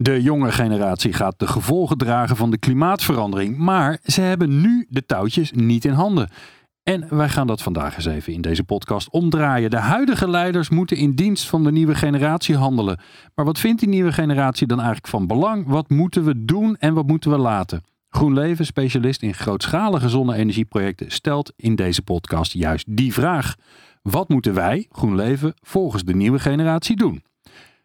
De jonge generatie gaat de gevolgen dragen van de klimaatverandering, maar ze hebben nu de touwtjes niet in handen. En wij gaan dat vandaag eens even in deze podcast omdraaien. De huidige leiders moeten in dienst van de nieuwe generatie handelen. Maar wat vindt die nieuwe generatie dan eigenlijk van belang? Wat moeten we doen en wat moeten we laten? GroenLeven, specialist in grootschalige zonne-energieprojecten, stelt in deze podcast juist die vraag. Wat moeten wij, GroenLeven, volgens de nieuwe generatie doen?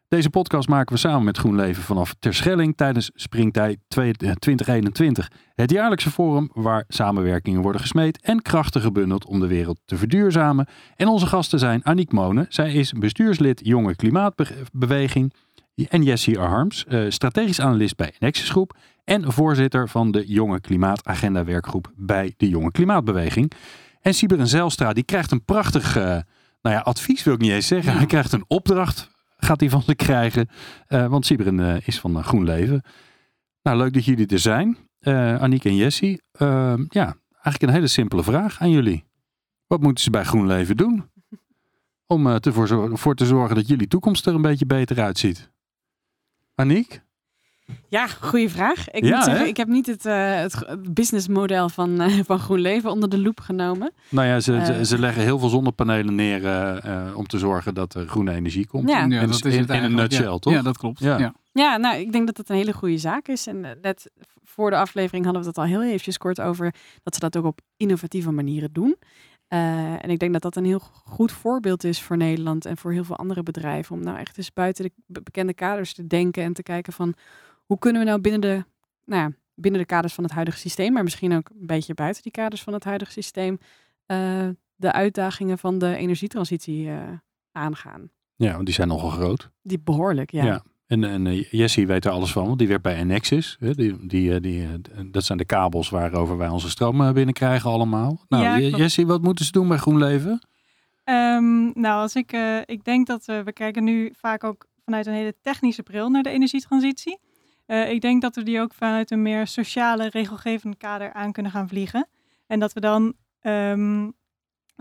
Deze podcast maken we samen met GroenLeven vanaf Terschelling tijdens Springtijd 2021. Het jaarlijkse forum waar samenwerkingen worden gesmeed en krachten gebundeld om de wereld te verduurzamen. En onze gasten zijn Aniek Monen. Zij is bestuurslid Jonge Klimaatbeweging. En Jessie Arms, eh, strategisch analist bij Nexus Groep. En voorzitter van de Jonge Klimaatagenda werkgroep bij de Jonge Klimaatbeweging. En Siberen Zelstra, die krijgt een prachtig... Uh, nou ja, advies wil ik niet eens zeggen. Hij krijgt een opdracht gaat hij van ze krijgen. Uh, want Sibren uh, is van uh, GroenLeven. Nou, leuk dat jullie er zijn. Aniek en Jessie. Ehm, ja, eigenlijk een hele simpele vraag aan jullie. Wat moeten ze bij GroenLeven doen? Om ervoor voor te zorgen dat jullie toekomst er een beetje beter uitziet. Aniek? Ja, goede vraag. Ik moet zeggen, ik heb niet het, uh, het businessmodel van, uh, van GroenLeven onder de loep genomen. Nou ja, ze, uh, ze leggen heel veel zonnepanelen neer om te zorgen dat er groene energie komt. Ja, ja dat is in, in een nutshell, ja. toch? Ja, dat klopt. Ja. Ja. ja, nou, ik denk dat het een hele goede zaak is. En net voor de aflevering hadden we het al heel eventjes kort over dat ze dat ook op innovatieve manieren doen. en ik denk dat dat een heel goed voorbeeld is voor Nederland en voor heel veel andere bedrijven. Om nou echt eens buiten de bekende kaders te denken en te kijken van hoe kunnen we nou binnen de, nou ja, binnen de kaders van het huidige systeem, maar misschien ook een beetje buiten die kaders van het huidige systeem, uh, de uitdagingen van de energietransitie uh, aangaan. Ja, want die zijn nogal groot. Die behoorlijk, ja. ja. En, en uh, Jessie weet er alles van, want die werkt bij Enexis. Hè? Die, die, die, dat zijn de kabels waarover wij onze stroom binnenkrijgen allemaal. Nou, ja, Jessie, wat moeten ze doen bij GroenLeven? Um, nou, als ik, ik denk dat we kijken nu vaak ook vanuit een hele technische bril naar de energietransitie. Uh, ik denk dat we die ook vanuit een meer sociale, regelgevend kader aan kunnen gaan vliegen. En dat we dan um,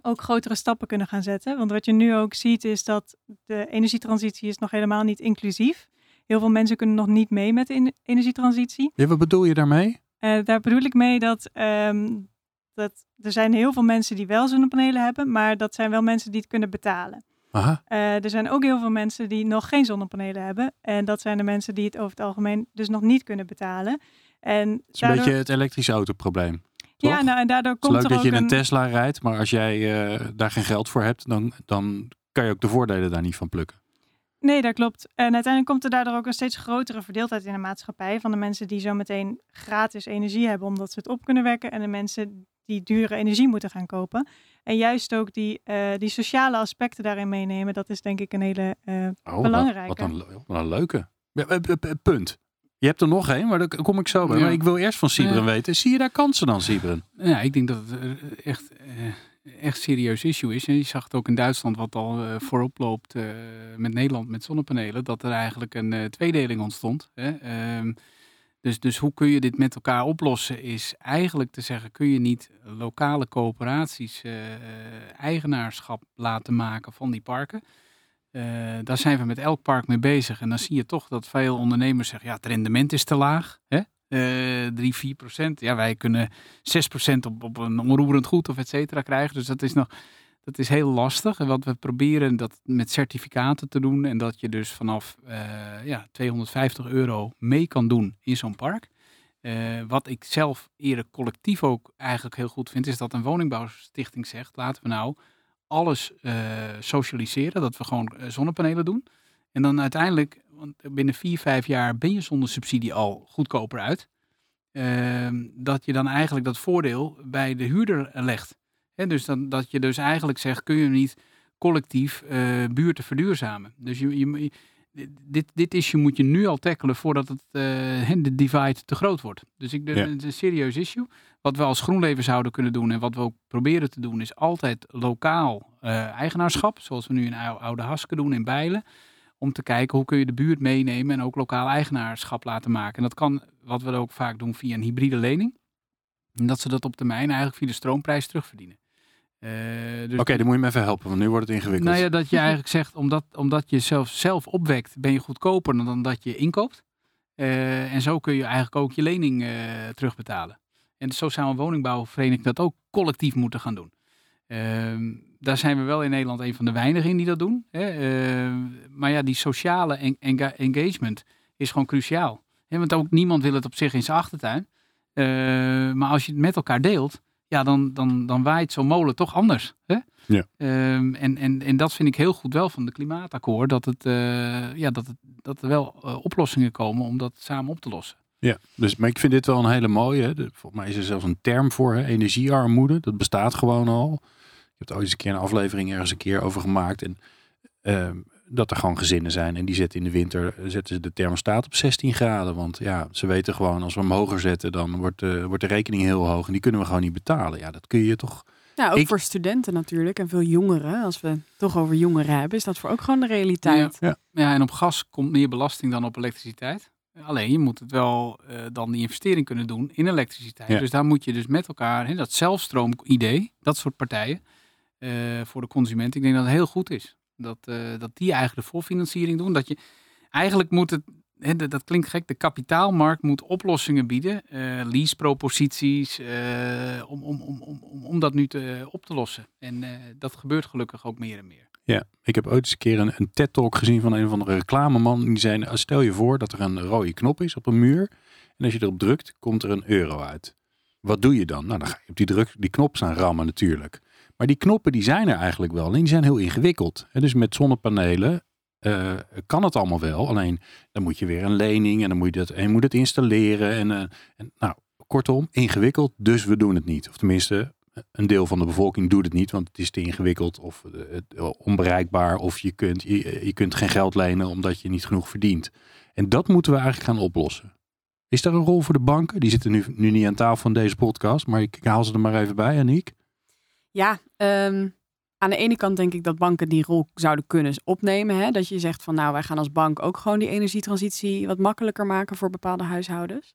ook grotere stappen kunnen gaan zetten. Want wat je nu ook ziet is dat de energietransitie is nog helemaal niet inclusief. Heel veel mensen kunnen nog niet mee met de energietransitie. Ja, wat bedoel je daarmee? Uh, daar bedoel ik mee dat, um, dat er zijn heel veel mensen die wel zonnepanelen hebben, maar dat zijn wel mensen die het kunnen betalen. Aha. Uh, er zijn ook heel veel mensen die nog geen zonnepanelen hebben. En dat zijn de mensen die het over het algemeen dus nog niet kunnen betalen. En het is daardoor... een beetje het elektrische autoprobleem. Toch? Ja, nou en daardoor komt het is leuk er dat je een... een Tesla rijdt, maar als jij uh, daar geen geld voor hebt, dan, dan kan je ook de voordelen daar niet van plukken. Nee, dat klopt. En uiteindelijk komt er daardoor ook een steeds grotere verdeeldheid in de maatschappij. Van de mensen die zometeen gratis energie hebben omdat ze het op kunnen wekken. En de mensen die dure energie moeten gaan kopen. En juist ook die, uh, die sociale aspecten daarin meenemen. Dat is denk ik een hele uh, oh, belangrijke. Wat, wat, een, wat een leuke. Punt. Je hebt er nog één, maar daar kom ik zo bij. Ja. Maar ik wil eerst van Sibren ja. weten. Zie je daar kansen dan, Sibren? Ja, ik denk dat het echt, echt serieus issue is. En je zag het ook in Duitsland, wat al voorop loopt met Nederland met zonnepanelen. Dat er eigenlijk een tweedeling ontstond. Hè? Uh, dus, dus hoe kun je dit met elkaar oplossen? Is eigenlijk te zeggen, kun je niet lokale coöperaties uh, eigenaarschap laten maken van die parken? Uh, daar zijn we met elk park mee bezig. En dan zie je toch dat veel ondernemers zeggen, ja, het rendement is te laag. Hè? Uh, 3, 4 procent. Ja, wij kunnen 6 procent op, op een onroerend goed of et cetera krijgen. Dus dat is nog... Dat is heel lastig. En wat we proberen dat met certificaten te doen. En dat je dus vanaf uh, ja, 250 euro mee kan doen in zo'n park. Uh, wat ik zelf eerder collectief ook eigenlijk heel goed vind, is dat een woningbouwstichting zegt: laten we nou alles uh, socialiseren. Dat we gewoon zonnepanelen doen. En dan uiteindelijk, want binnen vier, vijf jaar ben je zonder subsidie al goedkoper uit. Ehm, dat je dan eigenlijk dat voordeel bij de huurder legt. He, dus dan, dat je dus eigenlijk zegt, kun je niet collectief uh, buurten verduurzamen. Dus je, je, dit, dit issue moet je nu al tackelen voordat het, uh, de divide te groot wordt. Dus ik, de, het is een serieus issue. Wat we als GroenLeven zouden kunnen doen en wat we ook proberen te doen, is altijd lokaal uh, eigenaarschap. Zoals we nu in Oude Haske doen in Bijlen. Om te kijken hoe kun je de buurt meenemen en ook lokaal eigenaarschap laten maken. En dat kan, wat we ook vaak doen, via een hybride lening. En dat ze dat op termijn eigenlijk via de stroomprijs terugverdienen. Uh, dus Oké, dan moet je me even helpen, want nu wordt het ingewikkeld. Nou ja, dat je eigenlijk zegt, omdat, omdat je zelf, zelf opwekt, ben je goedkoper dan dat je inkoopt. Uh, en zo kun je eigenlijk ook je lening uh, terugbetalen. En zo zou een woningbouwvereniging dat ook collectief moeten gaan doen. Ehm, daar zijn we wel in Nederland een van de weinigen die dat doen. Hè? Ehm, maar ja, die sociale engagement is gewoon cruciaal. Want ook niemand wil het op zich in zijn achtertuin. Ehm, maar als je het met elkaar deelt, ja, dan, dan, dan waait zo'n molen toch anders. Hè? Ja. en, en, en dat vind ik heel goed wel van de klimaatakkoord. Dat, het, uh, ja, dat, het, dat er wel uh, oplossingen komen om dat samen op te lossen. Ja, dus, maar ik vind dit wel een hele mooie. Volgens mij is er zelfs een term voor, hè, energiearmoede. Dat bestaat gewoon al. Ik heb er ooit eens een keer een aflevering ergens een keer over gemaakt. En uh, dat er gewoon gezinnen zijn en die zetten in de winter zetten ze de thermostaat op 16 graden. Want ja, ze weten gewoon als we hem hoger zetten, dan wordt, uh, wordt de rekening heel hoog. En die kunnen we gewoon niet betalen. Ja, dat kun je toch. Ja, ook voor studenten natuurlijk en veel jongeren. Als we het toch over jongeren hebben, is dat voor ook gewoon de realiteit. Ja, ja. ja en op gas komt meer belasting dan op elektriciteit. Alleen je moet het wel uh, dan die investering kunnen doen in elektriciteit. Ja. Dus daar moet je dus met elkaar, hè, dat zelfstroom-idee, dat soort partijen, uh, voor de consument, ik denk dat het heel goed is. Dat, uh, dat die eigenlijk de voorfinanciering doen. Dat je eigenlijk moet het, dat, klinkt gek, de kapitaalmarkt moet oplossingen bieden, leaseproposities, om, om, om, om, om dat nu te, op te lossen. En dat gebeurt gelukkig ook meer en meer. Ja, ik heb ooit eens een keer een, een TED-talk gezien van een van de reclameman. Die zei, nou, stel je voor dat er een rode knop is op een muur. En als je erop drukt, komt er een euro uit. Wat doe je dan? Nou, dan ga je op die, druk, die knop staan rammen natuurlijk. Maar die knoppen die zijn er eigenlijk wel. En die zijn heel ingewikkeld. Dus met zonnepanelen uh, kan het allemaal wel. Alleen dan moet je weer een lening en dan moet je, dat, en moet het installeren. En, uh, en nou, kortom, ingewikkeld. Dus we doen het niet. Of tenminste, een deel van de bevolking doet het niet, want het is te ingewikkeld of uh, onbereikbaar. Of je kunt, je, kunt geen geld lenen omdat je niet genoeg verdient. En dat moeten we eigenlijk gaan oplossen. Is er een rol voor de banken? Die zitten nu, nu niet aan tafel van deze podcast, maar ik, haal ze er maar even bij, Aniek. Ja, um, aan de ene kant denk ik dat banken die rol zouden kunnen opnemen. Hè? Dat je zegt van nou, wij gaan als bank ook gewoon die energietransitie wat makkelijker maken voor bepaalde huishoudens.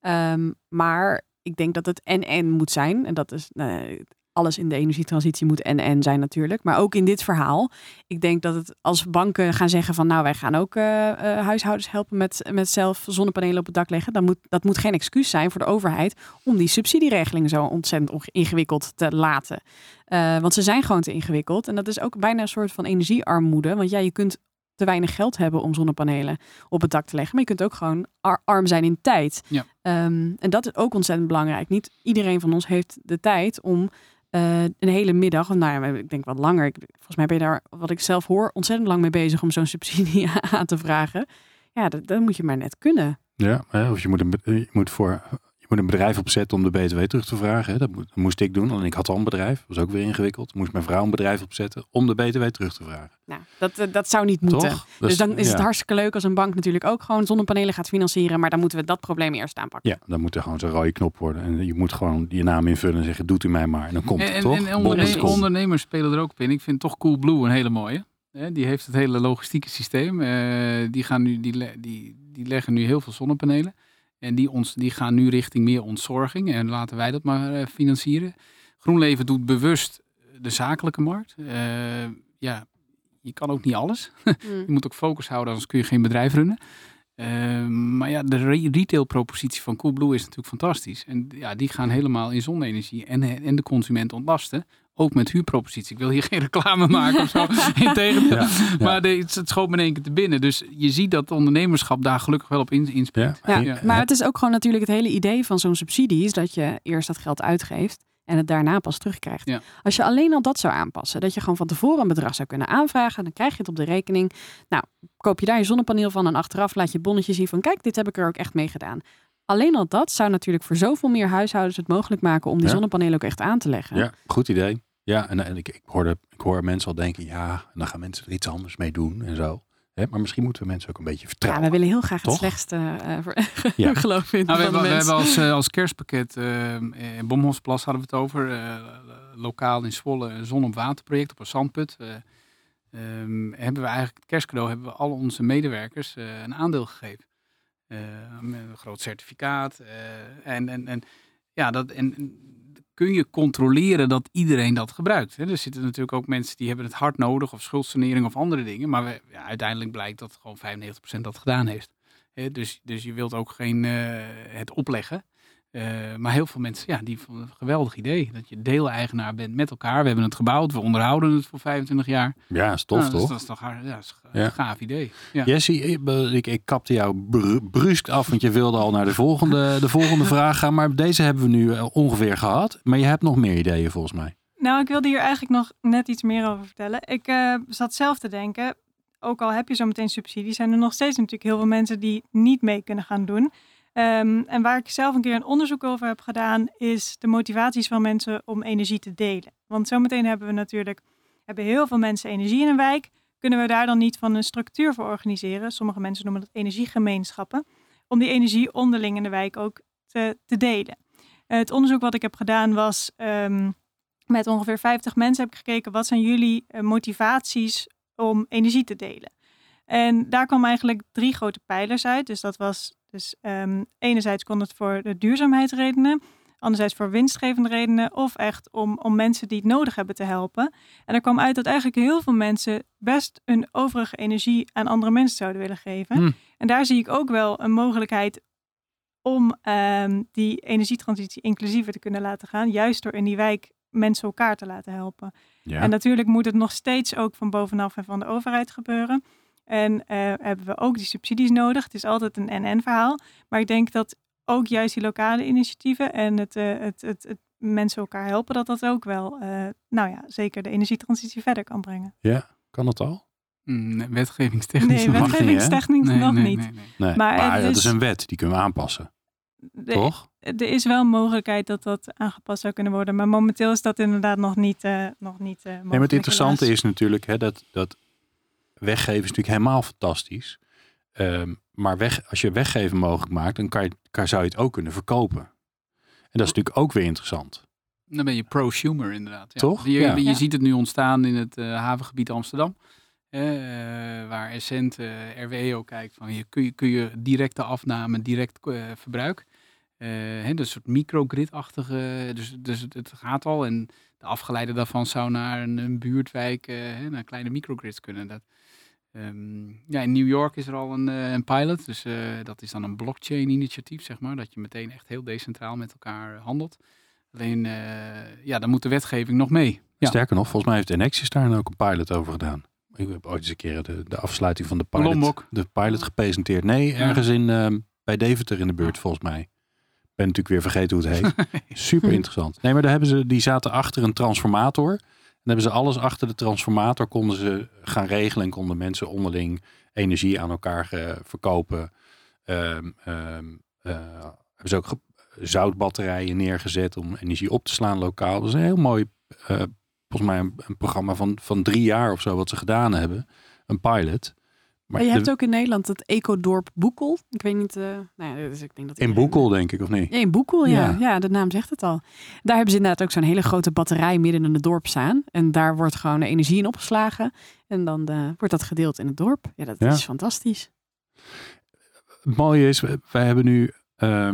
Um, maar ik denk dat het en-en moet zijn. En dat is uh, alles in de energietransitie moet en-en zijn natuurlijk. Maar ook in dit verhaal. Ik denk dat het als banken gaan zeggen van nou wij gaan ook uh, uh, huishoudens helpen met, met zelf zonnepanelen op het dak leggen. Dan moet, dat moet geen excuus zijn voor de overheid om die subsidieregeling zo ontzettend ingewikkeld te laten. want ze zijn gewoon te ingewikkeld. En dat is ook bijna een soort van energiearmoede. Want ja, je kunt te weinig geld hebben om zonnepanelen op het dak te leggen. Maar je kunt ook gewoon arm zijn in tijd. Ja. Um, en dat is ook ontzettend belangrijk. Niet iedereen van ons heeft de tijd om uh, een hele middag, nou ja, ik denk wat langer. Ik, volgens mij ben je daar, wat ik zelf hoor, ontzettend lang mee bezig om zo'n subsidie aan te vragen. Ja, dat, dat moet je maar net kunnen. Ja, of je moet, je moet voor moet een bedrijf opzetten om de BTW terug te vragen. Dat, moest ik doen. Alleen ik had al een bedrijf. Dat was ook weer ingewikkeld. Moest mijn vrouw een bedrijf opzetten om de BTW terug te vragen. Nou, dat, eh, dat zou niet moeten. Dus, dus, dan is het hartstikke leuk als een bank natuurlijk ook gewoon zonnepanelen gaat financieren. Maar dan moeten we dat probleem eerst aanpakken. Ja, dan moet er gewoon zo'n rode knop worden. En je moet gewoon je naam invullen en zeggen, doet u mij maar. En dan komt het en, toch? En onderne ondernemers spelen er ook op in. Ik vind toch Coolblue een hele mooie. Die heeft het hele logistieke systeem. Uh, die, gaan nu, die, die, die leggen nu heel veel zonnepanelen. En die, ons, die gaan nu richting meer ontzorging. En laten wij dat maar uh, financieren. GroenLeven doet bewust de zakelijke markt. Uh, ja, je kan ook niet alles. Mm. je moet ook focus houden, anders kun je geen bedrijf runnen. Uh, maar ja, de re retailpropositie van Coolblue is natuurlijk fantastisch. En ja, die gaan helemaal in zonne-energie en, en de consument ontlasten. Ook met huurpropositie. Ik wil hier geen reclame maken of zo. Integendeel. Ja, Maar de, het, het schoot me in één keer te binnen. Dus je ziet dat ondernemerschap daar gelukkig wel op inspeelt. Ja, ja, maar het is ook gewoon natuurlijk het hele idee van zo'n subsidie. Is dat je eerst dat geld uitgeeft en het daarna pas terugkrijgt. Als je alleen al dat zou aanpassen, dat je gewoon van tevoren een bedrag zou kunnen aanvragen, dan krijg je het op de rekening. Nou, koop je daar je zonnepaneel van en achteraf laat je het bonnetje zien van kijk, dit heb ik er ook echt mee gedaan. Alleen al dat zou natuurlijk voor zoveel meer huishoudens het mogelijk maken om die zonnepanelen ook echt aan te leggen. Ja, goed idee. Ja, en, en ik, ik, hoorde, ik hoor mensen al denken, ja, en dan gaan mensen er iets anders mee doen en zo. Hè, maar misschien moeten we mensen ook een beetje Ja, vertrouwen. we willen heel graag Toch? het slechtste eh Ja. geloof in Nou, we, hebben, we hebben als, eh, als kerstpakket eh, in Bomhosplas hadden we het over. eh, lokaal in Zwolle een zon op waterproject op een zandput. Eh, ehm, hebben we eigenlijk het kerstcadeau hebben we al onze medewerkers eh, een aandeel gegeven. Eh, met een groot certificaat. eh, en, en, en ja, dat, en kun je controleren dat iedereen dat gebruikt. Er zitten natuurlijk ook mensen die hebben het hard nodig of schuldsanering of andere dingen. Maar ja, uiteindelijk blijkt dat gewoon 95% dat gedaan heeft. Dus, dus je wilt ook geen eh, het opleggen. Eh, maar heel veel mensen, ja, die vonden het een geweldig idee. Dat je deeleigenaar bent met elkaar. We hebben het gebouwd, we onderhouden het voor 25 jaar. Ja, is tof Nou, dat, is- toch? Dat is toch ja, dat is een Ja. gaaf idee. Ja. Jesse, ik, ik, ik kapte jou bru- brusk af, want je wilde al naar de volgende, de volgende vraag gaan. Maar deze hebben we nu eh, ongeveer gehad. Maar je hebt nog meer ideeën volgens mij. Nou, ik wilde hier eigenlijk nog net iets meer over vertellen. Ik eh, zat zelf te denken, ook al heb je zo meteen subsidies, zijn er nog steeds natuurlijk heel veel mensen die niet mee kunnen gaan doen. Ehm, en waar ik zelf een keer een onderzoek over heb gedaan, is de motivaties van mensen om energie te delen. Want zometeen hebben we natuurlijk hebben heel veel mensen energie in een wijk. Kunnen we daar dan niet van een structuur voor organiseren? Sommige mensen noemen dat energiegemeenschappen. Om die energie onderling in de wijk ook te, te delen. Het onderzoek wat ik heb gedaan was ehm, met ongeveer 50 mensen heb ik gekeken wat zijn jullie eh, motivaties om energie te delen. En daar kwam eigenlijk drie grote pijlers uit. Dus dat was dus ehm, enerzijds kon het voor de duurzaamheidsredenen, anderzijds voor winstgevende redenen of echt om, om mensen die het nodig hebben te helpen. En er kwam uit dat eigenlijk heel veel mensen best hun overige energie aan andere mensen zouden willen geven. Hmm. En daar zie ik ook wel een mogelijkheid om ehm, die energietransitie inclusiever te kunnen laten gaan, juist door in die wijk mensen elkaar te laten helpen. Ja. En natuurlijk moet het nog steeds ook van bovenaf en van de overheid gebeuren. En eh, hebben we ook die subsidies nodig. Het is altijd een NN-verhaal. Maar ik denk dat ook juist die lokale initiatieven en het, eh, het, het, het mensen elkaar helpen, dat dat ook wel, eh, nou ja, zeker de energietransitie verder kan brengen. Kan dat al? Mm, nee, wetgevingstechnisch Nee, wetgevingstechnisch Nee, nog nee, niet. nee, nee. Nee. Maar Maar, het dat is- is een wet, die kunnen we aanpassen. De- toch? Er is wel een mogelijkheid dat dat aangepast zou kunnen worden. Maar momenteel is dat inderdaad nog niet, eh nog niet eh Nee, maar mogelijk, het interessante helaas. is natuurlijk hè, dat, dat weggeven is natuurlijk helemaal fantastisch. Ehm, maar weg, als je weggeven mogelijk maakt, dan kan je, kan, zou je het ook kunnen verkopen. En dat is natuurlijk ook weer interessant. Dan ben je prosumer inderdaad. Ja. Toch? Je, Ja. je ziet het nu ontstaan in het eh, havengebied Amsterdam. eh, waar Essent, eh RWE ook kijkt van je, kun, je, kun je directe afname, direct verbruik. Eh, hè, dus een soort microgrid-achtige, dus, dus het, het gaat al. En de afgeleide daarvan zou naar een, een buurtwijk, eh, naar kleine microgrids kunnen. Dat, ehm, ja, in New York is er al een, eh, een pilot, dus eh, dat is dan een blockchain-initiatief, zeg maar. Dat je meteen echt heel decentraal met elkaar handelt. Alleen, ja, dan moet de wetgeving nog mee. Ja. Sterker nog, volgens mij heeft Enexis daar ook een pilot over gedaan. Ik heb ooit eens een keer de, de afsluiting van de pilot, Lombok. de pilot gepresenteerd. Nee, ergens in, ehm, bij Deventer in de buurt volgens mij. Ben natuurlijk weer vergeten hoe het heet. Super interessant. Nee, maar daar hebben ze, die zaten achter een transformator. En hebben ze alles achter de transformator konden ze gaan regelen en konden mensen onderling energie aan elkaar eh, verkopen. Ehm, ehm, eh, hebben ze ook zoutbatterijen neergezet om energie op te slaan lokaal. Dat is een heel mooi, eh, volgens mij een, een programma van, van drie jaar of zo wat ze gedaan hebben. Een pilot. Maar je de- hebt ook in Nederland het ecodorp Boekel. Ik weet niet, eh nou ja, dus ik denk dat in Boekel denk ik, of niet? Ja, in Boekel, ja. Ja. ja. de naam zegt het al. Daar hebben ze inderdaad ook zo'n hele grote batterij midden in het dorp staan. En daar wordt gewoon de energie in opgeslagen. En dan eh, wordt dat gedeeld in het dorp. Ja, dat Ja. is fantastisch. Het mooie is, we- wij hebben nu, eh,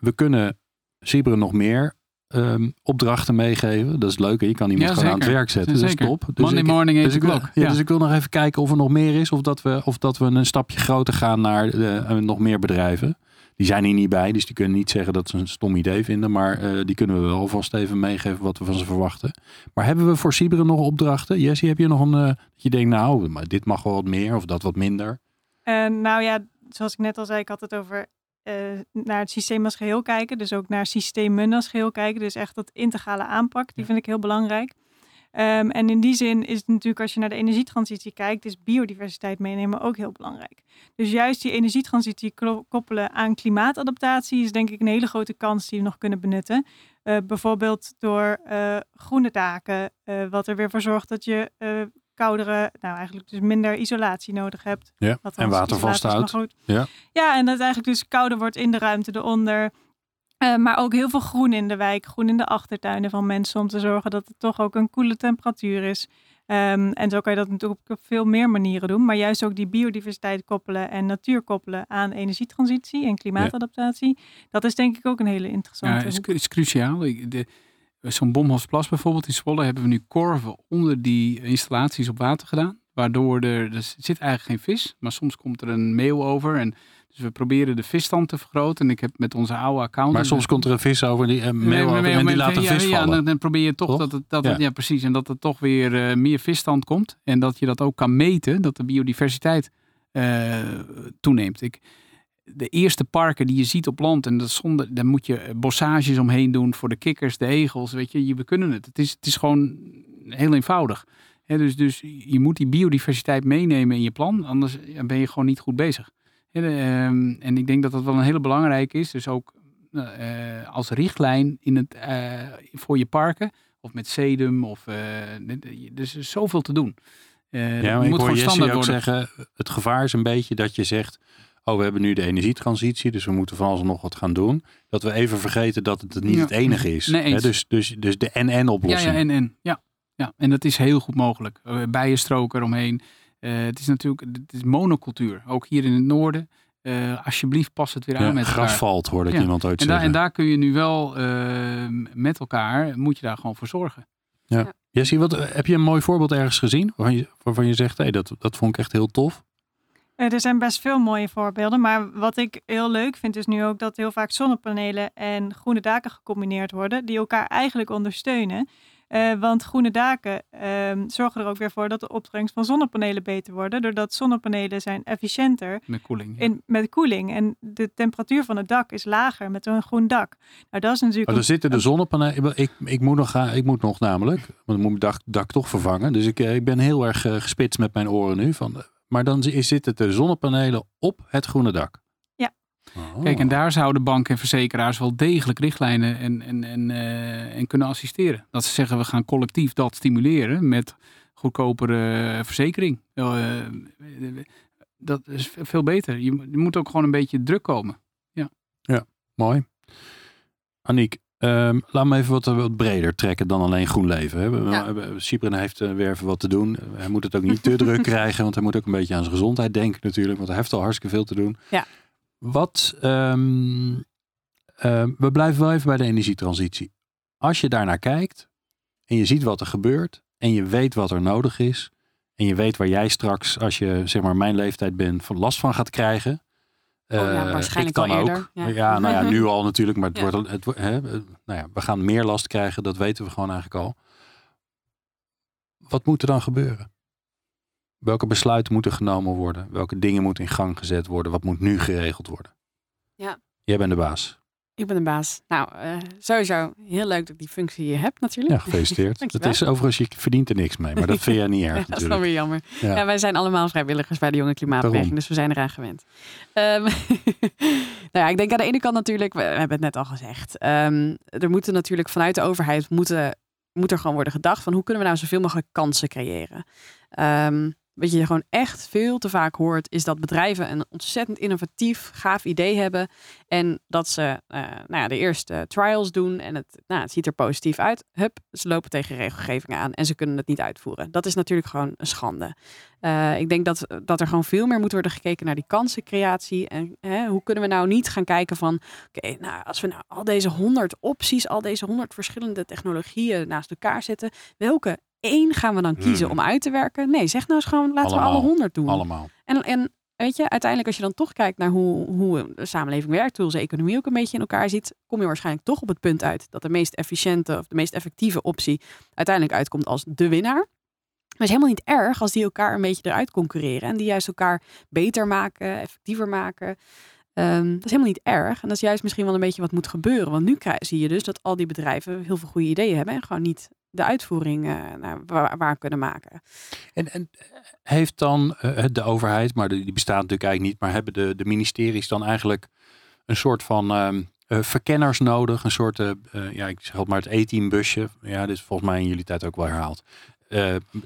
we kunnen Sibren nog meer ehm, opdrachten meegeven. Dat is leuk. hè? Je kan iemand Ja, gewoon aan het werk zetten. Dat is Zeker. top. Dus Monday ik, morning, dus 8 ik, wil, o'clock. ja, Ja. dus ik wil nog even kijken of er nog meer is. Of dat we, of dat we een stapje groter gaan naar eh, nog meer bedrijven. Die zijn hier niet bij, dus die kunnen niet zeggen dat ze een stom idee vinden. Maar eh, die kunnen we wel vast even meegeven wat we van ze verwachten. Maar hebben we voor Sibren nog opdrachten? Jessie, heb je nog een... eh, dat je denkt, nou, maar dit mag wel wat meer of dat wat minder? Eh, nou ja, zoals ik net al zei, ik had het over eh, naar het systeem als geheel kijken. Dus ook naar systemen als geheel kijken. Dus echt dat integrale aanpak, die vind ik heel belangrijk. Ehm, en in die zin is het natuurlijk, als je naar de energietransitie kijkt, is biodiversiteit meenemen ook heel belangrijk. Dus juist die energietransitie koppelen aan klimaatadaptatie is denk ik een hele grote kans die we nog kunnen benutten. Uh, bijvoorbeeld door uh, groene daken, uh, wat er weer voor zorgt dat je koudere, nou eigenlijk dus minder isolatie nodig hebt. Ja, en water vasthoudt. Ja. ja, en dat eigenlijk dus kouder wordt in de ruimte eronder. Uh, maar ook heel veel groen in de wijk, groen in de achtertuinen van mensen om te zorgen dat het toch ook een koele temperatuur is. Um, en zo kan je dat natuurlijk op veel meer manieren doen. Maar juist ook die biodiversiteit koppelen en natuur koppelen aan energietransitie en klimaatadaptatie. Dat is denk ik ook een hele interessante. Ja, is, is cruciaal. De, Zo'n Bomhofsplas bijvoorbeeld in Zwolle hebben we nu korven onder die installaties op water gedaan. Waardoor er, er zit eigenlijk geen vis, maar soms komt er een meeuw over. En dus we proberen de visstand te vergroten. En ik heb met onze oude account. Maar soms komt er een vis over die, uh, meeuw over, en die laat een vis ja, vallen. Ja, dan, probeer je toch, dat het, dat ja. ja. precies. En dat er toch weer uh, meer visstand komt. En dat je dat ook kan meten, dat de biodiversiteit uh, toeneemt. Ik, de eerste parken die je ziet op land, en dat zonder, daar moet je bossages omheen doen voor de kikkers, de egels, weet je, we kunnen het. Het is, het is gewoon heel eenvoudig. dus, dus je moet die biodiversiteit meenemen in je plan, anders ben je gewoon niet goed bezig. Ehm, en ik denk dat dat wel een hele belangrijke is, dus ook uh, als richtlijn in het, uh, voor je parken, of met sedum, of uh, er is zoveel te doen. ja, maar je moet gewoon standaard ook zeggen, het gevaar is een beetje dat je zegt, oh, we hebben nu de energietransitie, dus we moeten van alles nog wat gaan doen. Dat we even vergeten dat het niet het enige is. Nee, Hè? Dus, dus, dus de NN-oplossing. Ja, ja, NN. Ja. ja, en dat is heel goed mogelijk. Uh, bijenstrook eromheen. Uh, het is natuurlijk het is monocultuur, ook hier in het noorden. Uh, alsjeblieft, pas het weer aan met gras valt, hoorde ik ja. iemand uit en zeggen. Daar, en daar kun je nu wel met elkaar, moet je daar gewoon voor zorgen. Ja. ja. Jessie, wat, heb je een mooi voorbeeld ergens gezien waarvan je, waarvan je zegt, hey, dat, dat vond ik echt heel tof? Er zijn best veel mooie voorbeelden, maar wat ik heel leuk vind is nu ook dat heel vaak zonnepanelen en groene daken gecombineerd worden, die elkaar eigenlijk ondersteunen. Uh, want groene daken uh, zorgen er ook weer voor dat de opbrengst van zonnepanelen beter worden, doordat zonnepanelen zijn efficiënter met koeling. Ja. In, met koeling en de temperatuur van het dak is lager met een groen dak. Nou, dat is natuurlijk. Maar er zitten de zonnepanelen. Ik, ik, moet nog gaan, ik moet nog namelijk, want ik moet mijn dak, dak toch vervangen. Dus ik, ik ben heel erg gespitst met mijn oren nu van maar dan zitten de zonnepanelen op het groene dak. Ja. Oh. Kijk, en daar zouden banken en verzekeraars wel degelijk richtlijnen en, en, en, uh, en kunnen assisteren. Dat ze zeggen, we gaan collectief dat stimuleren met goedkopere verzekering. Uh, dat is veel beter. Je, je, moet ook gewoon een beetje druk komen. Ja, ja mooi. Aniek, Um, laat me even wat, wat, breder trekken dan alleen groen leven. Hè. Ja. Cypren heeft uh, weer even wat te doen. Hij moet het ook niet te druk krijgen, want hij moet ook een beetje aan zijn gezondheid denken natuurlijk, want hij heeft al hartstikke veel te doen. Ja. Wat, um, uh, we blijven wel even bij de energietransitie. Als je daarnaar kijkt en je ziet wat er gebeurt en je weet wat er nodig is en je weet waar jij straks, als je zeg maar mijn leeftijd bent, van last van gaat krijgen, Oh, ja, uh, waarschijnlijk dan al ook. Ja. ja, nou ja, nu al natuurlijk, maar het Ja. wordt, het, hè, nou ja, we gaan meer last krijgen, dat weten we gewoon eigenlijk al. Wat moet er dan gebeuren? Welke besluiten moeten genomen worden? Welke dingen moeten in gang gezet worden? Wat moet nu geregeld worden? Ja. Jij bent de baas. Ik ben de baas. Nou, eh, sowieso heel leuk dat ik die functie hier heb natuurlijk. Ja, gefeliciteerd. Dankjewel. is overigens, je verdient er niks mee, maar dat vind jij niet erg Ja, dat is dan weer jammer. Ja. Ja. wij zijn allemaal vrijwilligers bij de Jonge Klimaatbeweging, dus we zijn eraan gewend. Ehm, nou ja, ik denk aan de ene kant natuurlijk, we hebben het net al gezegd, ehm, er moeten natuurlijk vanuit de overheid moeten, moet er gewoon worden gedacht van hoe kunnen we nou zoveel mogelijk kansen creëren. Ehm, wat je gewoon echt veel te vaak hoort, is dat bedrijven een ontzettend innovatief, gaaf idee hebben. En dat ze eh, nou ja, de eerste trials doen en het, nou, het ziet er positief uit. Hup, ze lopen tegen regelgeving aan en ze kunnen het niet uitvoeren. Dat is natuurlijk gewoon een schande. Eh, ik denk dat, dat er gewoon veel meer moet worden gekeken naar die kansencreatie. En hè, hoe kunnen we nou niet gaan kijken van... Oké, nou, als we nou al deze honderd opties, al deze honderd verschillende technologieën naast elkaar zetten. Welke één gaan we dan kiezen Hmm. om uit te werken? Nee, zeg nou eens gewoon, laten we Allemaal. alle honderd doen. Allemaal. En, en weet je, uiteindelijk als je dan toch kijkt naar hoe, hoe de samenleving werkt, hoe onze economie ook een beetje in elkaar zit, kom je waarschijnlijk toch op het punt uit dat de meest efficiënte of de meest effectieve optie uiteindelijk uitkomt als de winnaar. Maar het is helemaal niet erg als die elkaar een beetje eruit concurreren en die juist elkaar beter maken, effectiever maken. Ehm, dat is helemaal niet erg. En dat is juist misschien wel een beetje wat moet gebeuren. Want nu krijg, zie je dus dat al die bedrijven heel veel goede ideeën hebben en gewoon niet de uitvoering uh, nou, waar, waar, kunnen maken. En, en heeft dan uh, de overheid, maar die bestaat natuurlijk eigenlijk niet, maar hebben de, de ministeries dan eigenlijk een soort van uh, verkenners nodig? Een soort, ja, ik zeg maar het E-team busje. Ja, dit is volgens mij in jullie tijd ook wel herhaald.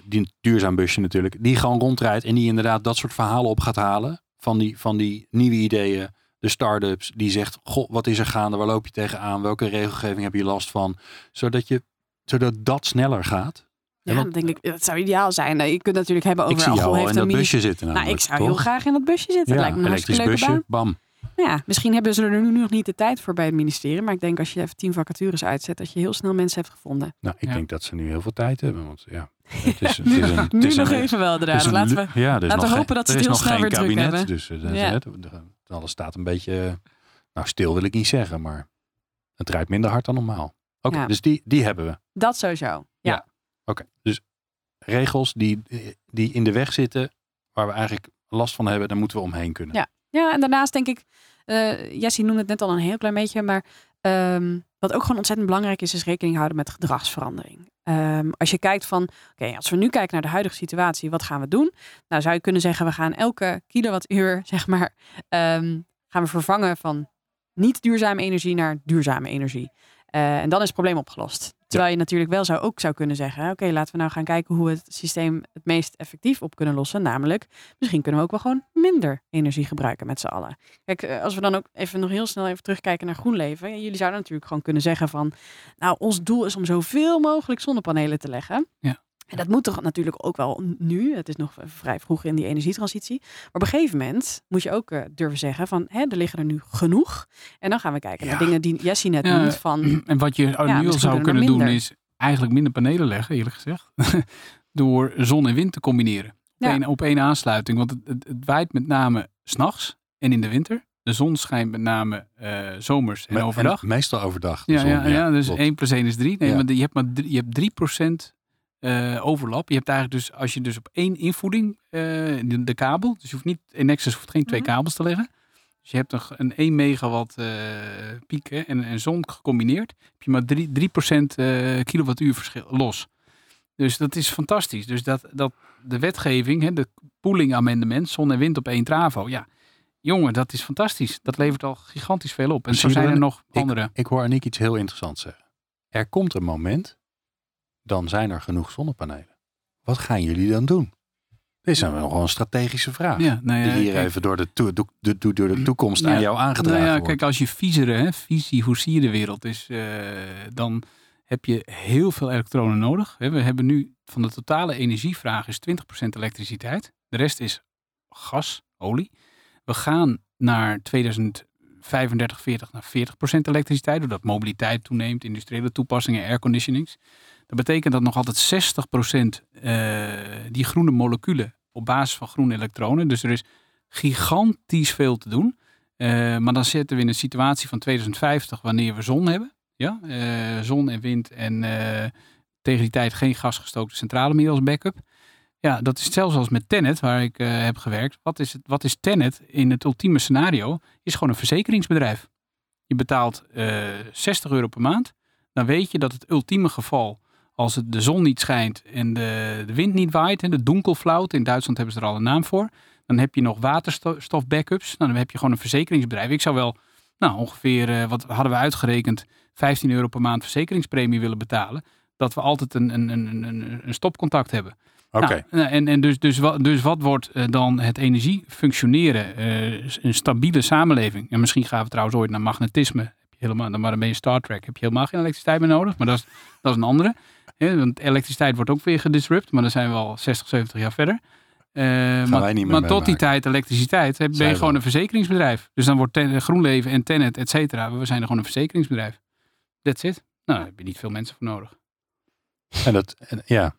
die duurzaam busje natuurlijk. Die gewoon rondrijdt en die inderdaad dat soort verhalen op gaat halen. Van die, van die nieuwe ideeën de start-ups die zegt, goh, wat is er gaande? Waar loop je tegenaan? Welke regelgeving heb je last van? Zodat, je, zodat dat sneller gaat. Ja, dan denk ik, dat zou ideaal zijn. Nou, je kunt natuurlijk hebben over... Ik zie jou al in dat busje zitten Nou, ik zou heel graag in dat busje zitten. Ja, lijkt me een elektrisch busje, baan. bam. Nou ja, misschien hebben ze er nu nog niet de tijd voor bij het ministerie. Maar ik denk als je even tien vacatures uitzet, dat je heel snel mensen hebt gevonden. Nou, ik denk dat ze nu heel veel tijd hebben. Want ja, het is, het is een, het nu nog even wel inderdaad. Laten we, ja, laten we hopen dat ze het heel snel weer druk hebben. Dus uh, ja. alles staat een beetje, nou stil wil ik niet zeggen, maar het rijdt minder hard dan normaal. Oké, dus die, die hebben we. Dat sowieso, ja. ja. Oké, dus regels die, die in de weg zitten, waar we eigenlijk last van hebben, daar moeten we omheen kunnen. Ja, ja en daarnaast denk ik, uh, Jessie noemde het net al een heel klein beetje, maar um, wat ook gewoon ontzettend belangrijk is, is rekening houden met gedragsverandering. Um, als je kijkt van, oké, als we nu kijken naar de huidige situatie, wat gaan we doen? Nou, zou je kunnen zeggen, we gaan elke kilowattuur, zeg maar, um, gaan we vervangen van niet duurzame energie naar duurzame energie. Uh, en dan is het probleem opgelost. Terwijl je natuurlijk wel zou ook zou kunnen zeggen: oké, laten we nou gaan kijken hoe we het systeem het meest effectief op kunnen lossen. Namelijk, misschien kunnen we ook wel gewoon minder energie gebruiken met z'n allen. Kijk, eh, als we dan ook even nog heel snel even terugkijken naar GroenLeven. Jullie zouden natuurlijk gewoon kunnen zeggen van, nou, ons doel is om zoveel mogelijk zonnepanelen te leggen. Ja. En dat moet toch natuurlijk ook wel nu. Het is nog vrij vroeg in die energietransitie. Maar op een gegeven moment moet je ook uh, durven zeggen van hè, er liggen er nu genoeg. En dan gaan we kijken naar dingen die Jessie net ja, noemt van. En wat je ja, nu al zou kunnen doen is eigenlijk minder panelen leggen, eerlijk gezegd. Door zon en wind te combineren. Op, op één aansluiting. Want het, het, het waait met name s'nachts en in de winter. De zon schijnt met name uh, zomers en overdag. meestal overdag. Ja, zon, ja, ja, dus klopt. 1 plus 1 is 3. Nee, maar je hebt maar je hebt 3 procent uh, overlap. Je hebt eigenlijk dus, als je dus op één invoeding, uh, de, de, kabel, dus je hoeft niet, in Nexus hoeft geen twee mm -hmm. kabels te leggen. Dus je hebt een, een 1 megawatt uh, piek hè, en, en zon gecombineerd, heb je maar 3, 3% kilowattuur verschil los. Dus dat is fantastisch. Dus dat, dat de wetgeving, hè, de pooling amendement, zon en wind op één travo, ja, jongen, dat is fantastisch. Dat levert al gigantisch veel op. En zo zijn er nog andere. Ik, ik hoor Aniek iets heel interessants zeggen. Er komt een moment dan zijn er genoeg zonnepanelen. Wat gaan jullie dan doen? Dit is nog wel een strategische vraag. Ja, nou ja, die hier kijk, even door de, to door de toekomst ja, aan jou aangedragen nou ja, wordt. Kijk, als je viezeren, hè, visie, hoe zie je de wereld is, uh, dan heb je heel veel elektronen nodig. We hebben nu van de totale energievraag is 20% elektriciteit. De rest is gas, olie. We gaan naar 2035, 40 naar 40% elektriciteit, doordat mobiliteit toeneemt, industriële toepassingen, airconditionings. Dat betekent dat nog altijd 60% uh, die groene moleculen op basis van groene elektronen. Dus er is gigantisch veel te doen. Uh, maar dan zitten we in een situatie van 2050 wanneer we zon hebben. Ja? Uh, zon en wind en tegen die tijd geen gasgestookte centrale meer als backup. Ja, dat is zelfs als met Tenet, waar ik heb gewerkt. Wat is, het, wat is Tenet in het ultieme scenario? Is gewoon een verzekeringsbedrijf. Je betaalt 60 euro per maand. Dan weet je dat het ultieme geval als het de zon niet schijnt en de, de wind niet waait en de donkelflaut, in Duitsland hebben ze er al een naam voor, dan heb je nog waterstof backups. Nou, dan heb je gewoon een verzekeringsbedrijf. Ik zou wel nou, ongeveer, uh, wat hadden we uitgerekend, 15 euro per maand verzekeringspremie willen betalen. Dat we altijd een, een, een, een, stopcontact hebben. Oké. Nou, en en dus, dus, wat, dus wat wordt uh, dan het energiefunctioneren? Een stabiele samenleving. En misschien gaan we trouwens ooit naar magnetisme. Heb je helemaal, dan maar dan ben je Star Trek. Heb je helemaal geen elektriciteit meer nodig. Maar dat is, dat is een andere. Want elektriciteit wordt ook weer gedisrupt, maar dan zijn we al 60, 70 jaar verder. Uh, maar, maar tot die tijd elektriciteit ben je gewoon een verzekeringsbedrijf. Dus dan wordt GroenLeven en Tenet, et cetera, we zijn er gewoon een verzekeringsbedrijf. That's it. Nou, daar heb je niet veel mensen voor nodig. En dat, en, ja.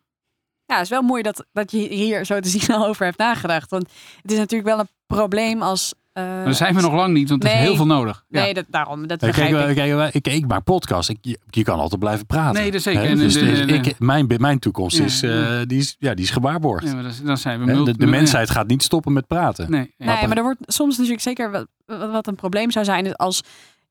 Ja, het is wel mooi dat, dat je hier zo te zien al over hebt nagedacht. Want het is natuurlijk wel een probleem als uh, maar zijn we nog lang niet, want er is heel veel nodig. Nee, dat, daarom. Dat begrijp kijk, ik. Kijk, ik, ik maak podcast. Ik, je, je, kan altijd blijven praten. Nee, dat zeker. Dus, dus ik, mijn, mijn toekomst ja, is, uh, die is, ja, die is gewaarborgd. Ja, dan zijn we de, de mensheid gaat niet stoppen met praten. Nee, nee maar er wordt soms natuurlijk zeker wat, wat een probleem zou zijn. Als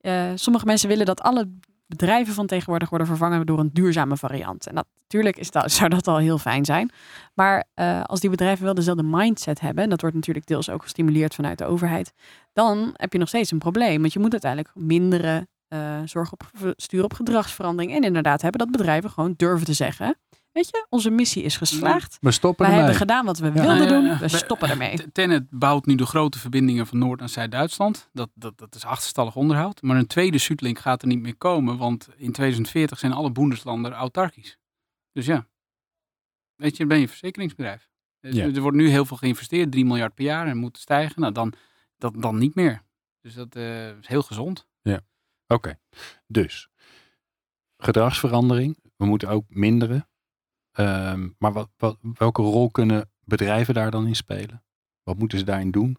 uh, sommige mensen willen dat alle bedrijven van tegenwoordig worden vervangen door een duurzame variant. En dat, natuurlijk is dat, zou dat al heel fijn zijn. Maar uh, als die bedrijven wel dezelfde mindset hebben, en dat wordt natuurlijk deels ook gestimuleerd vanuit de overheid, dan heb je nog steeds een probleem. Want je moet uiteindelijk mindere uh, zorg op, sturen op gedragsverandering. En inderdaad hebben dat bedrijven gewoon durven te zeggen. Weet je, onze missie is geslaagd. We stoppen ermee. hebben gedaan wat we wilden Ja, ja, doen. ja. We stoppen ermee. Tenet bouwt nu de grote verbindingen van Noord- en Zuid-Duitsland. Dat, dat, dat is achterstallig onderhoud. Maar een tweede Südlink gaat er niet meer komen. Want in 2040 zijn alle Boendeslanden autarkisch. Dus ja, weet je, dan ben je een verzekeringsbedrijf. Dus Ja. Er wordt nu heel veel geïnvesteerd, 3 miljard per jaar en moet stijgen. Nou, dan, dat, dan niet meer. Dus dat eh, is heel gezond. Oké, dus gedragsverandering. We moeten ook minderen. Ehm, maar wat, welke rol kunnen bedrijven daar dan in spelen? Wat moeten ze daarin doen?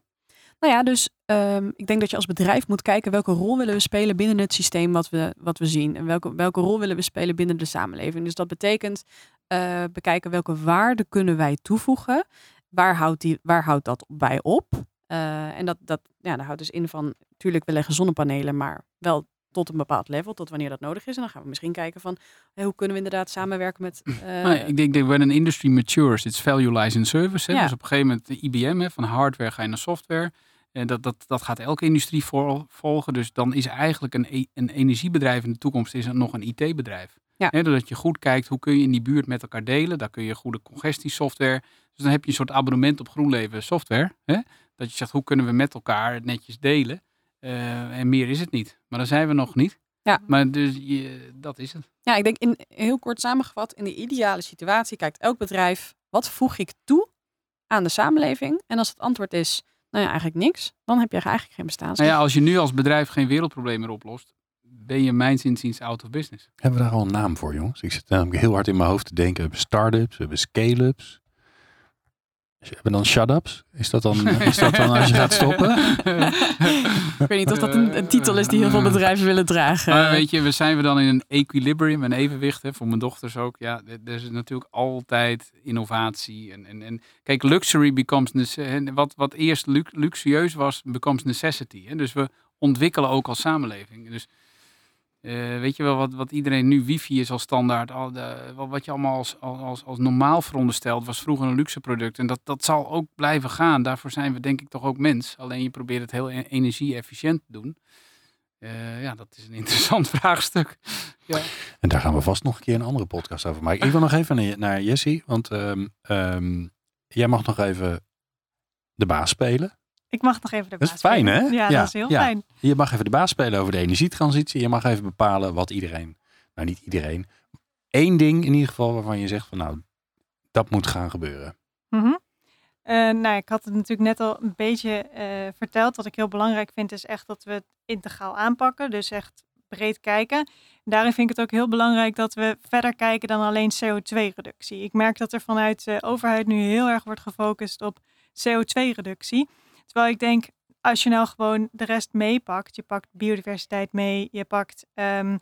Nou ja, dus ehm, ik denk dat je als bedrijf moet kijken welke rol willen we spelen binnen het systeem wat we, wat we zien. En welke, welke rol willen we spelen binnen de samenleving. Dus dat betekent eh, bekijken welke waarde kunnen wij toevoegen. Waar houdt, die, waar houdt dat bij op? Eh, en dat, dat, ja, dat houdt dus in van, natuurlijk we leggen zonnepanelen, maar wel tot een bepaald level, tot wanneer dat nodig is. En dan gaan we misschien kijken van, hoe kunnen we inderdaad samenwerken met... eh, Maar ik denk dat when an industry matures, its value lies in service. Hè? Ja. Dus op een gegeven moment de IBM, hè, van hardware ga je naar software. En dat, dat, dat gaat elke industrie vol- volgen. Dus dan is eigenlijk een, e- een energiebedrijf in de toekomst is nog een IT-bedrijf. Ja. Hè, doordat je goed kijkt, hoe kun je in die buurt met elkaar delen. Daar kun je goede congestiesoftware. Dus dan heb je een soort abonnement op GroenLeven software. Hè? Dat je zegt, hoe kunnen we met elkaar netjes delen. Eh, en meer is het niet. Maar daar zijn we nog niet. Ja. Maar dus je, dat is het. Ja, ik denk in, heel kort samengevat, in de ideale situatie kijkt elk bedrijf, wat voeg ik toe aan de samenleving? En als het antwoord is, nou ja, eigenlijk niks, dan heb je eigenlijk geen bestaansrecht. Nou ja, als je nu als bedrijf geen wereldprobleem meer oplost, ben je mijns inziens out of business. Hebben we daar al een naam voor, jongens? Ik zit namelijk heel hard in mijn hoofd te denken. We hebben start-ups, we hebben scale-ups. We hebben dan shut-ups. Is dat dan, is dat dan als je gaat stoppen? Ik weet niet of dat een, een titel is die heel veel bedrijven willen dragen. Maar weet je, we zijn we dan in een equilibrium, een evenwicht, hè, voor mijn dochters ook. Ja, er is natuurlijk altijd innovatie. En, en, en kijk, luxury becomes, wat, wat eerst lu- luxueus was, becomes necessity. Hè? Dus we ontwikkelen ook als samenleving. Dus eh, weet je wel, wat, wat iedereen nu wifi is als standaard, al de, wat, je allemaal als, als, als normaal veronderstelt, was vroeger een luxe product. En dat, dat zal ook blijven gaan. Daarvoor zijn we denk ik toch ook mens. Alleen je probeert het heel e- energie-efficiënt te doen. Eh, ja, dat is een interessant vraagstuk. Ja. En daar gaan we vast nog een keer een andere podcast over maken. Ik wil nog even naar, naar Jessie, want ehm, ehm, jij mag nog even de baas spelen. Ik mag nog even de Dat is baas fijn, spelen. hè? Ja, Ja, dat is heel ja. fijn. Je mag even de baas spelen over de energietransitie. Je mag even bepalen wat iedereen, nou niet iedereen, één ding in ieder geval waarvan je zegt van nou, dat moet gaan gebeuren. Mhm. Eh, nou, ik had het natuurlijk net al een beetje eh, verteld. Wat ik heel belangrijk vind is echt dat we het integraal aanpakken. Dus echt breed kijken. Daarin vind ik het ook heel belangrijk dat we verder kijken dan alleen CO2-reductie. Ik merk dat er vanuit de overheid nu heel erg wordt gefocust op CO2-reductie. Terwijl ik denk, als je nou gewoon de rest meepakt, je pakt biodiversiteit mee, je pakt ehm,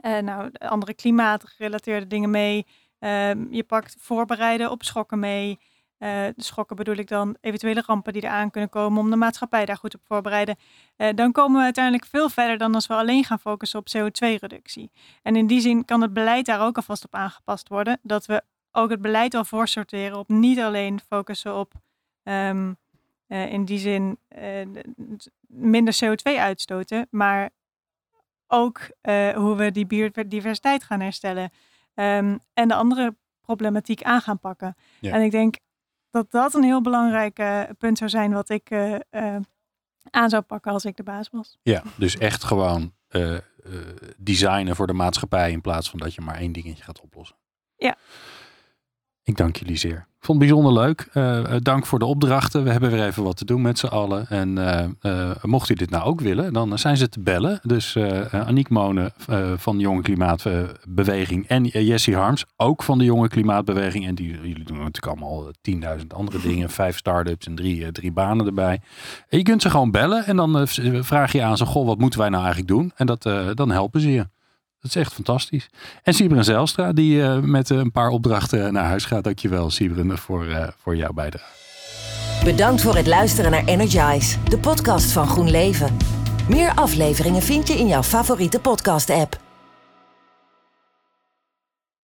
eh, nou, andere klimaatgerelateerde dingen mee, ehm, je pakt voorbereiden op schokken mee. Eh, de schokken bedoel ik dan eventuele rampen die eraan kunnen komen om de maatschappij daar goed op voorbereiden. Eh, dan komen we uiteindelijk veel verder dan als we alleen gaan focussen op CO2-reductie. En in die zin kan het beleid daar ook alvast op aangepast worden. Dat we ook het beleid al voorsorteren op niet alleen focussen op ehm, eh, in die zin eh, minder CO2 uitstoten, maar ook eh, hoe we die biodiversiteit gaan herstellen. Ehm, en de andere problematiek aan gaan pakken. Ja. En ik denk dat dat een heel belangrijk punt zou zijn wat ik aan zou pakken als ik de baas was. Ja, dus echt gewoon designen voor de maatschappij in plaats van dat je maar één dingetje gaat oplossen. Ja. Ik dank jullie zeer. Ik vond het bijzonder leuk. Eh, eh, dank voor de opdrachten. We hebben weer even wat te doen met z'n allen. En eh, mocht u dit nou ook willen, dan zijn ze te bellen. Dus Aniek Monen van de Jonge Klimaatbeweging en Jessie Harms, ook van de Jonge Klimaatbeweging. En die, jullie doen natuurlijk allemaal eh, 10.000 andere dingen. Vijf start-ups en drie, drie banen erbij. En je kunt ze gewoon bellen en dan vraag je aan ze, goh, wat moeten wij nou eigenlijk doen? En dat, dan helpen ze je. Dat is echt fantastisch. En Sibren Zelstra, die eh, met eh, een paar opdrachten naar huis gaat. Dankjewel, Sibren, voor, eh, voor jouw bijdrage. Bedankt voor het luisteren naar Energize, de podcast van Groen Leven. Meer afleveringen vind je in jouw favoriete podcast-app.